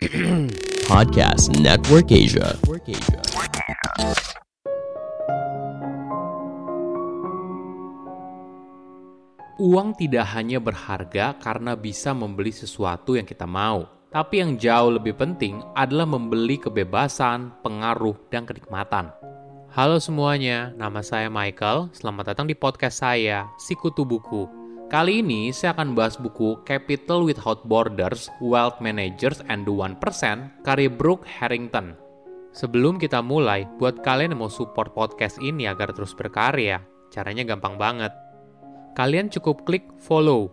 Podcast Network Asia. Uang tidak hanya berharga karena bisa membeli sesuatu yang kita mau, tapi yang jauh lebih penting adalah membeli kebebasan, pengaruh, dan kenikmatan. Halo semuanya, nama saya Michael. Selamat datang di podcast saya, Sikutu Buku. Kali ini saya akan bahas buku Capital Without Borders, Wealth Managers and the 1% karya Brooke Harrington. Sebelum kita mulai, buat kalian yang mau support podcast ini agar terus berkarya, caranya gampang banget kalian cukup klik follow.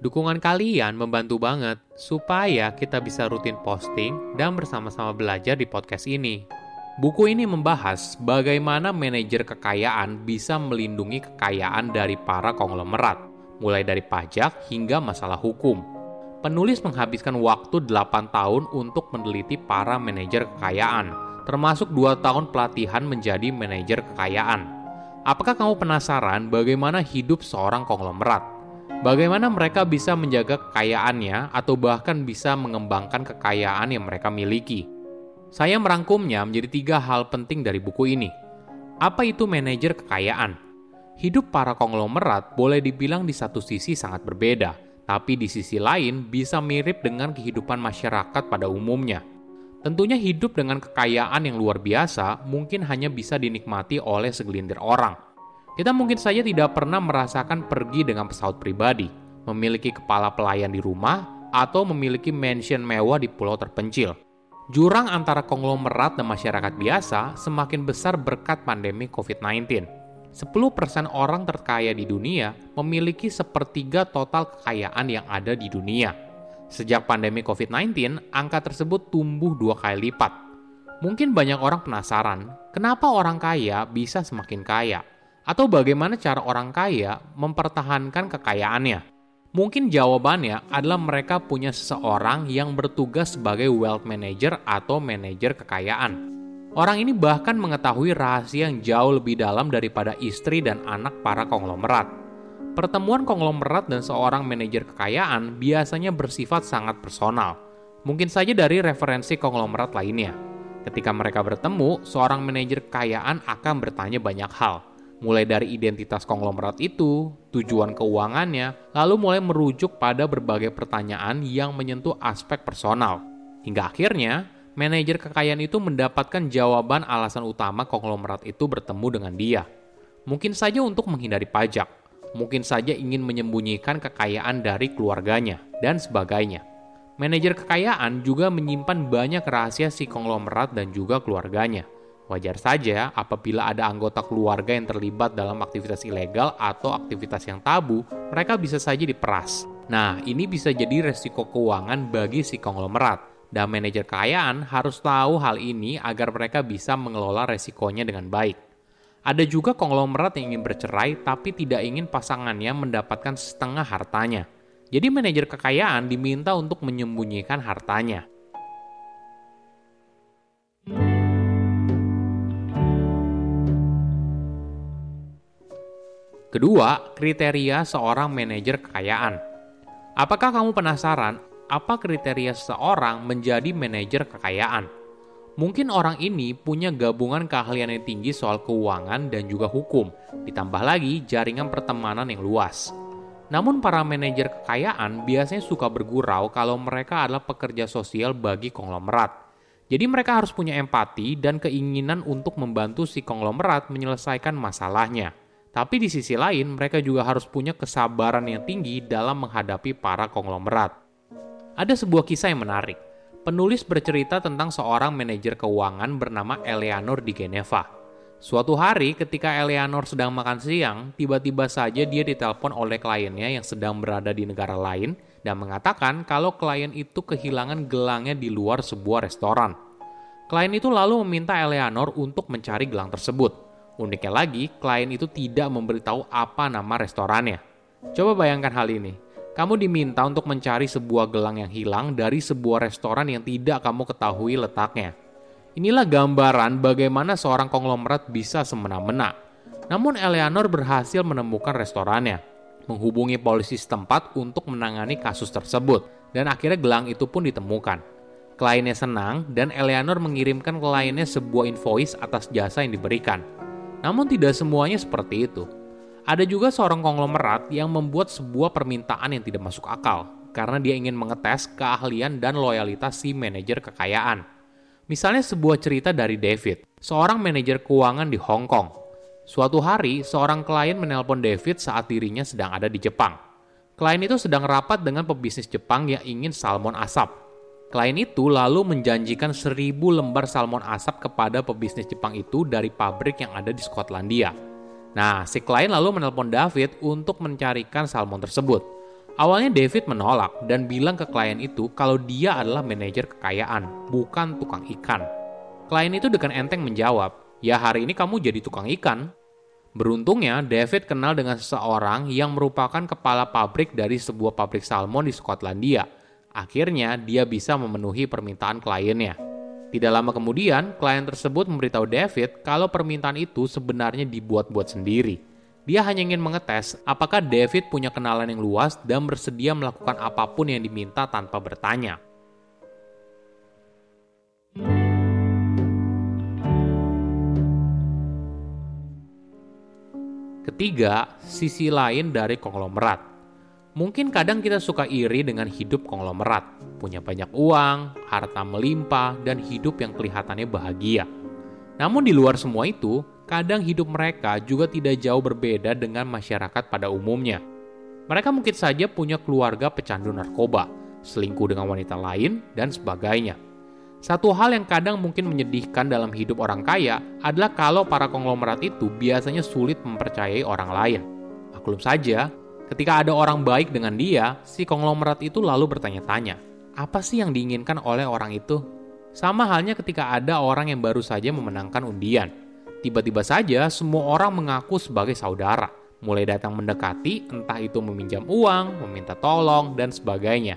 Dukungan kalian membantu banget supaya kita bisa rutin posting dan bersama-sama belajar di podcast ini. Buku ini membahas bagaimana manajer kekayaan bisa melindungi kekayaan dari para konglomerat, mulai dari pajak hingga masalah hukum. Penulis menghabiskan waktu 8 tahun untuk meneliti para manajer kekayaan, termasuk 2 tahun pelatihan menjadi manajer kekayaan Apakah kamu penasaran bagaimana hidup seorang konglomerat? Bagaimana mereka bisa menjaga kekayaannya atau bahkan bisa mengembangkan kekayaan yang mereka miliki? Saya merangkumnya menjadi tiga hal penting dari buku ini. Apa itu manajer kekayaan? Hidup para konglomerat boleh dibilang di satu sisi sangat berbeda, tapi di sisi lain bisa mirip dengan kehidupan masyarakat pada umumnya. Tentunya hidup dengan kekayaan yang luar biasa mungkin hanya bisa dinikmati oleh segelintir orang. Kita mungkin saja tidak pernah merasakan pergi dengan pesawat pribadi, memiliki kepala pelayan di rumah, atau memiliki mansion mewah di pulau terpencil. Jurang antara konglomerat dan masyarakat biasa semakin besar berkat pandemi COVID-19. 10% orang terkaya di dunia memiliki sepertiga total kekayaan yang ada di dunia. Sejak pandemi COVID-19, angka tersebut tumbuh dua kali lipat. Mungkin banyak orang penasaran, kenapa orang kaya bisa semakin kaya? Atau bagaimana cara orang kaya mempertahankan kekayaannya? Mungkin jawabannya adalah mereka punya seseorang yang bertugas sebagai wealth manager atau manajer kekayaan. Orang ini bahkan mengetahui rahasia yang jauh lebih dalam daripada istri dan anak para konglomerat. Pertemuan konglomerat dan seorang manajer kekayaan biasanya bersifat sangat personal, mungkin saja dari referensi konglomerat lainnya. Ketika mereka bertemu, seorang manajer kekayaan akan bertanya banyak hal, mulai dari identitas konglomerat itu, tujuan keuangannya, lalu mulai merujuk pada berbagai pertanyaan yang menyentuh aspek personal. Hingga akhirnya, manajer kekayaan itu mendapatkan jawaban alasan utama konglomerat itu bertemu dengan dia. Mungkin saja untuk menghindari pajak, mungkin saja ingin menyembunyikan kekayaan dari keluarganya, dan sebagainya. Manajer kekayaan juga menyimpan banyak rahasia si konglomerat dan juga keluarganya. Wajar saja apabila ada anggota keluarga yang terlibat dalam aktivitas ilegal atau aktivitas yang tabu, mereka bisa saja diperas. Nah, ini bisa jadi resiko keuangan bagi si konglomerat, dan manajer kekayaan harus tahu hal ini agar mereka bisa mengelola resikonya dengan baik. Ada juga konglomerat yang ingin bercerai tapi tidak ingin pasangannya mendapatkan setengah hartanya. Jadi manajer kekayaan diminta untuk menyembunyikan hartanya. Kedua, kriteria seorang manajer kekayaan. Apakah kamu penasaran apa kriteria seseorang menjadi manajer kekayaan? Mungkin orang ini punya gabungan keahlian yang tinggi soal keuangan dan juga hukum, ditambah lagi jaringan pertemanan yang luas. Namun para manajer kekayaan biasanya suka bergurau kalau mereka adalah pekerja sosial bagi konglomerat. Jadi mereka harus punya empati dan keinginan untuk membantu si konglomerat menyelesaikan masalahnya. Tapi di sisi lain, mereka juga harus punya kesabaran yang tinggi dalam menghadapi para konglomerat. Ada sebuah kisah yang menarik penulis bercerita tentang seorang manajer keuangan bernama Eleanor di Geneva. Suatu hari ketika Eleanor sedang makan siang, tiba-tiba saja dia ditelepon oleh kliennya yang sedang berada di negara lain dan mengatakan kalau klien itu kehilangan gelangnya di luar sebuah restoran. Klien itu lalu meminta Eleanor untuk mencari gelang tersebut. Uniknya lagi, klien itu tidak memberitahu apa nama restorannya. Coba bayangkan hal ini kamu diminta untuk mencari sebuah gelang yang hilang dari sebuah restoran yang tidak kamu ketahui letaknya. Inilah gambaran bagaimana seorang konglomerat bisa semena-mena. Namun Eleanor berhasil menemukan restorannya, menghubungi polisi setempat untuk menangani kasus tersebut, dan akhirnya gelang itu pun ditemukan. Kliennya senang dan Eleanor mengirimkan kliennya sebuah invoice atas jasa yang diberikan. Namun tidak semuanya seperti itu. Ada juga seorang konglomerat yang membuat sebuah permintaan yang tidak masuk akal karena dia ingin mengetes keahlian dan loyalitas si manajer kekayaan. Misalnya sebuah cerita dari David, seorang manajer keuangan di Hong Kong. Suatu hari, seorang klien menelpon David saat dirinya sedang ada di Jepang. Klien itu sedang rapat dengan pebisnis Jepang yang ingin salmon asap. Klien itu lalu menjanjikan seribu lembar salmon asap kepada pebisnis Jepang itu dari pabrik yang ada di Skotlandia. Nah, si klien lalu menelpon David untuk mencarikan salmon tersebut. Awalnya David menolak dan bilang ke klien itu kalau dia adalah manajer kekayaan, bukan tukang ikan. Klien itu dengan enteng menjawab, ya hari ini kamu jadi tukang ikan. Beruntungnya, David kenal dengan seseorang yang merupakan kepala pabrik dari sebuah pabrik salmon di Skotlandia – Akhirnya, dia bisa memenuhi permintaan kliennya. Tidak lama kemudian, klien tersebut memberitahu David kalau permintaan itu sebenarnya dibuat-buat sendiri. Dia hanya ingin mengetes apakah David punya kenalan yang luas dan bersedia melakukan apa pun yang diminta tanpa bertanya. Ketiga, sisi lain dari konglomerat. Mungkin kadang kita suka iri dengan hidup konglomerat, punya banyak uang, harta melimpah, dan hidup yang kelihatannya bahagia. Namun di luar semua itu, kadang hidup mereka juga tidak jauh berbeda dengan masyarakat pada umumnya. Mereka mungkin saja punya keluarga pecandu narkoba, selingkuh dengan wanita lain, dan sebagainya. Satu hal yang kadang mungkin menyedihkan dalam hidup orang kaya adalah kalau para konglomerat itu biasanya sulit mempercayai orang lain. Maklum saja, Ketika ada orang baik dengan dia, si konglomerat itu lalu bertanya-tanya, apa sih yang diinginkan oleh orang itu? Sama halnya ketika ada orang yang baru saja memenangkan undian. Tiba-tiba saja semua orang mengaku sebagai saudara, mulai datang mendekati, entah itu meminjam uang, meminta tolong, dan sebagainya.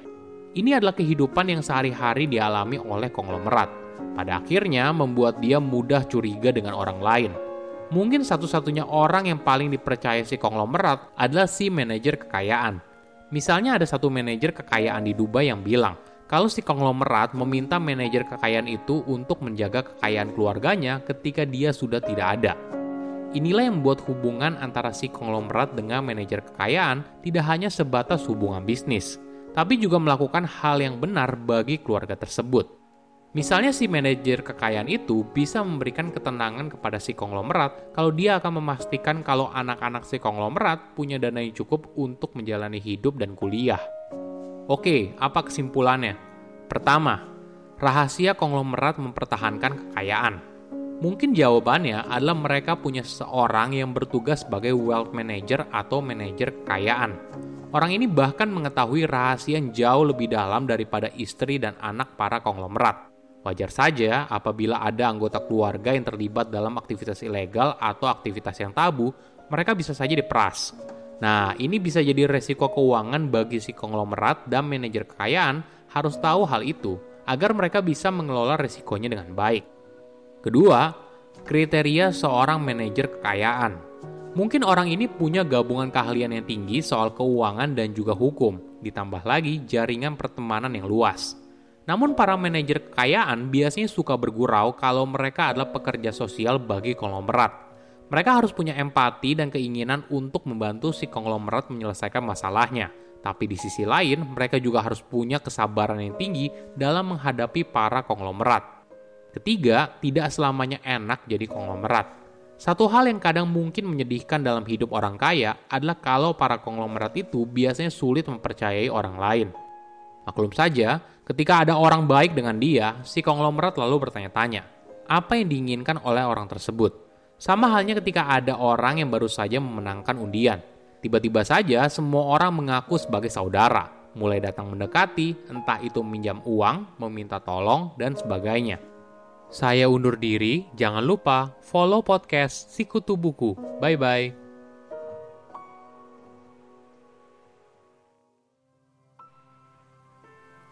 Ini adalah kehidupan yang sehari-hari dialami oleh konglomerat. Pada akhirnya membuat dia mudah curiga dengan orang lain, mungkin satu-satunya orang yang paling dipercaya si konglomerat adalah si manajer kekayaan. Misalnya ada satu manajer kekayaan di Dubai yang bilang, kalau si konglomerat meminta manajer kekayaan itu untuk menjaga kekayaan keluarganya ketika dia sudah tidak ada. Inilah yang membuat hubungan antara si konglomerat dengan manajer kekayaan tidak hanya sebatas hubungan bisnis, tapi juga melakukan hal yang benar bagi keluarga tersebut. Misalnya si manajer kekayaan itu bisa memberikan ketenangan kepada si konglomerat kalau dia akan memastikan kalau anak-anak si konglomerat punya dana yang cukup untuk menjalani hidup dan kuliah. Oke, apa kesimpulannya? Pertama, rahasia konglomerat mempertahankan kekayaan. Mungkin jawabannya adalah mereka punya seorang yang bertugas sebagai wealth manager atau manajer kekayaan. Orang ini bahkan mengetahui rahasia yang jauh lebih dalam daripada istri dan anak para konglomerat. Wajar saja apabila ada anggota keluarga yang terlibat dalam aktivitas ilegal atau aktivitas yang tabu, mereka bisa saja diperas. Nah, ini bisa jadi resiko keuangan bagi si konglomerat dan manajer kekayaan harus tahu hal itu agar mereka bisa mengelola resikonya dengan baik. Kedua, kriteria seorang manajer kekayaan. Mungkin orang ini punya gabungan keahlian yang tinggi soal keuangan dan juga hukum, ditambah lagi jaringan pertemanan yang luas. Namun para manajer kekayaan biasanya suka bergurau kalau mereka adalah pekerja sosial bagi konglomerat. Mereka harus punya empati dan keinginan untuk membantu si konglomerat menyelesaikan masalahnya. Tapi di sisi lain, mereka juga harus punya kesabaran yang tinggi dalam menghadapi para konglomerat. Ketiga, tidak selamanya enak jadi konglomerat. Satu hal yang kadang mungkin menyedihkan dalam hidup orang kaya adalah kalau para konglomerat itu biasanya sulit mempercayai orang lain. Maklum saja, ketika ada orang baik dengan dia, si konglomerat lalu bertanya-tanya, apa yang diinginkan oleh orang tersebut? Sama halnya ketika ada orang yang baru saja memenangkan undian. Tiba-tiba saja semua orang mengaku sebagai saudara, mulai datang mendekati, entah itu meminjam uang, meminta tolong, dan sebagainya. Saya undur diri, jangan lupa follow podcast Sikutu Buku. Bye-bye.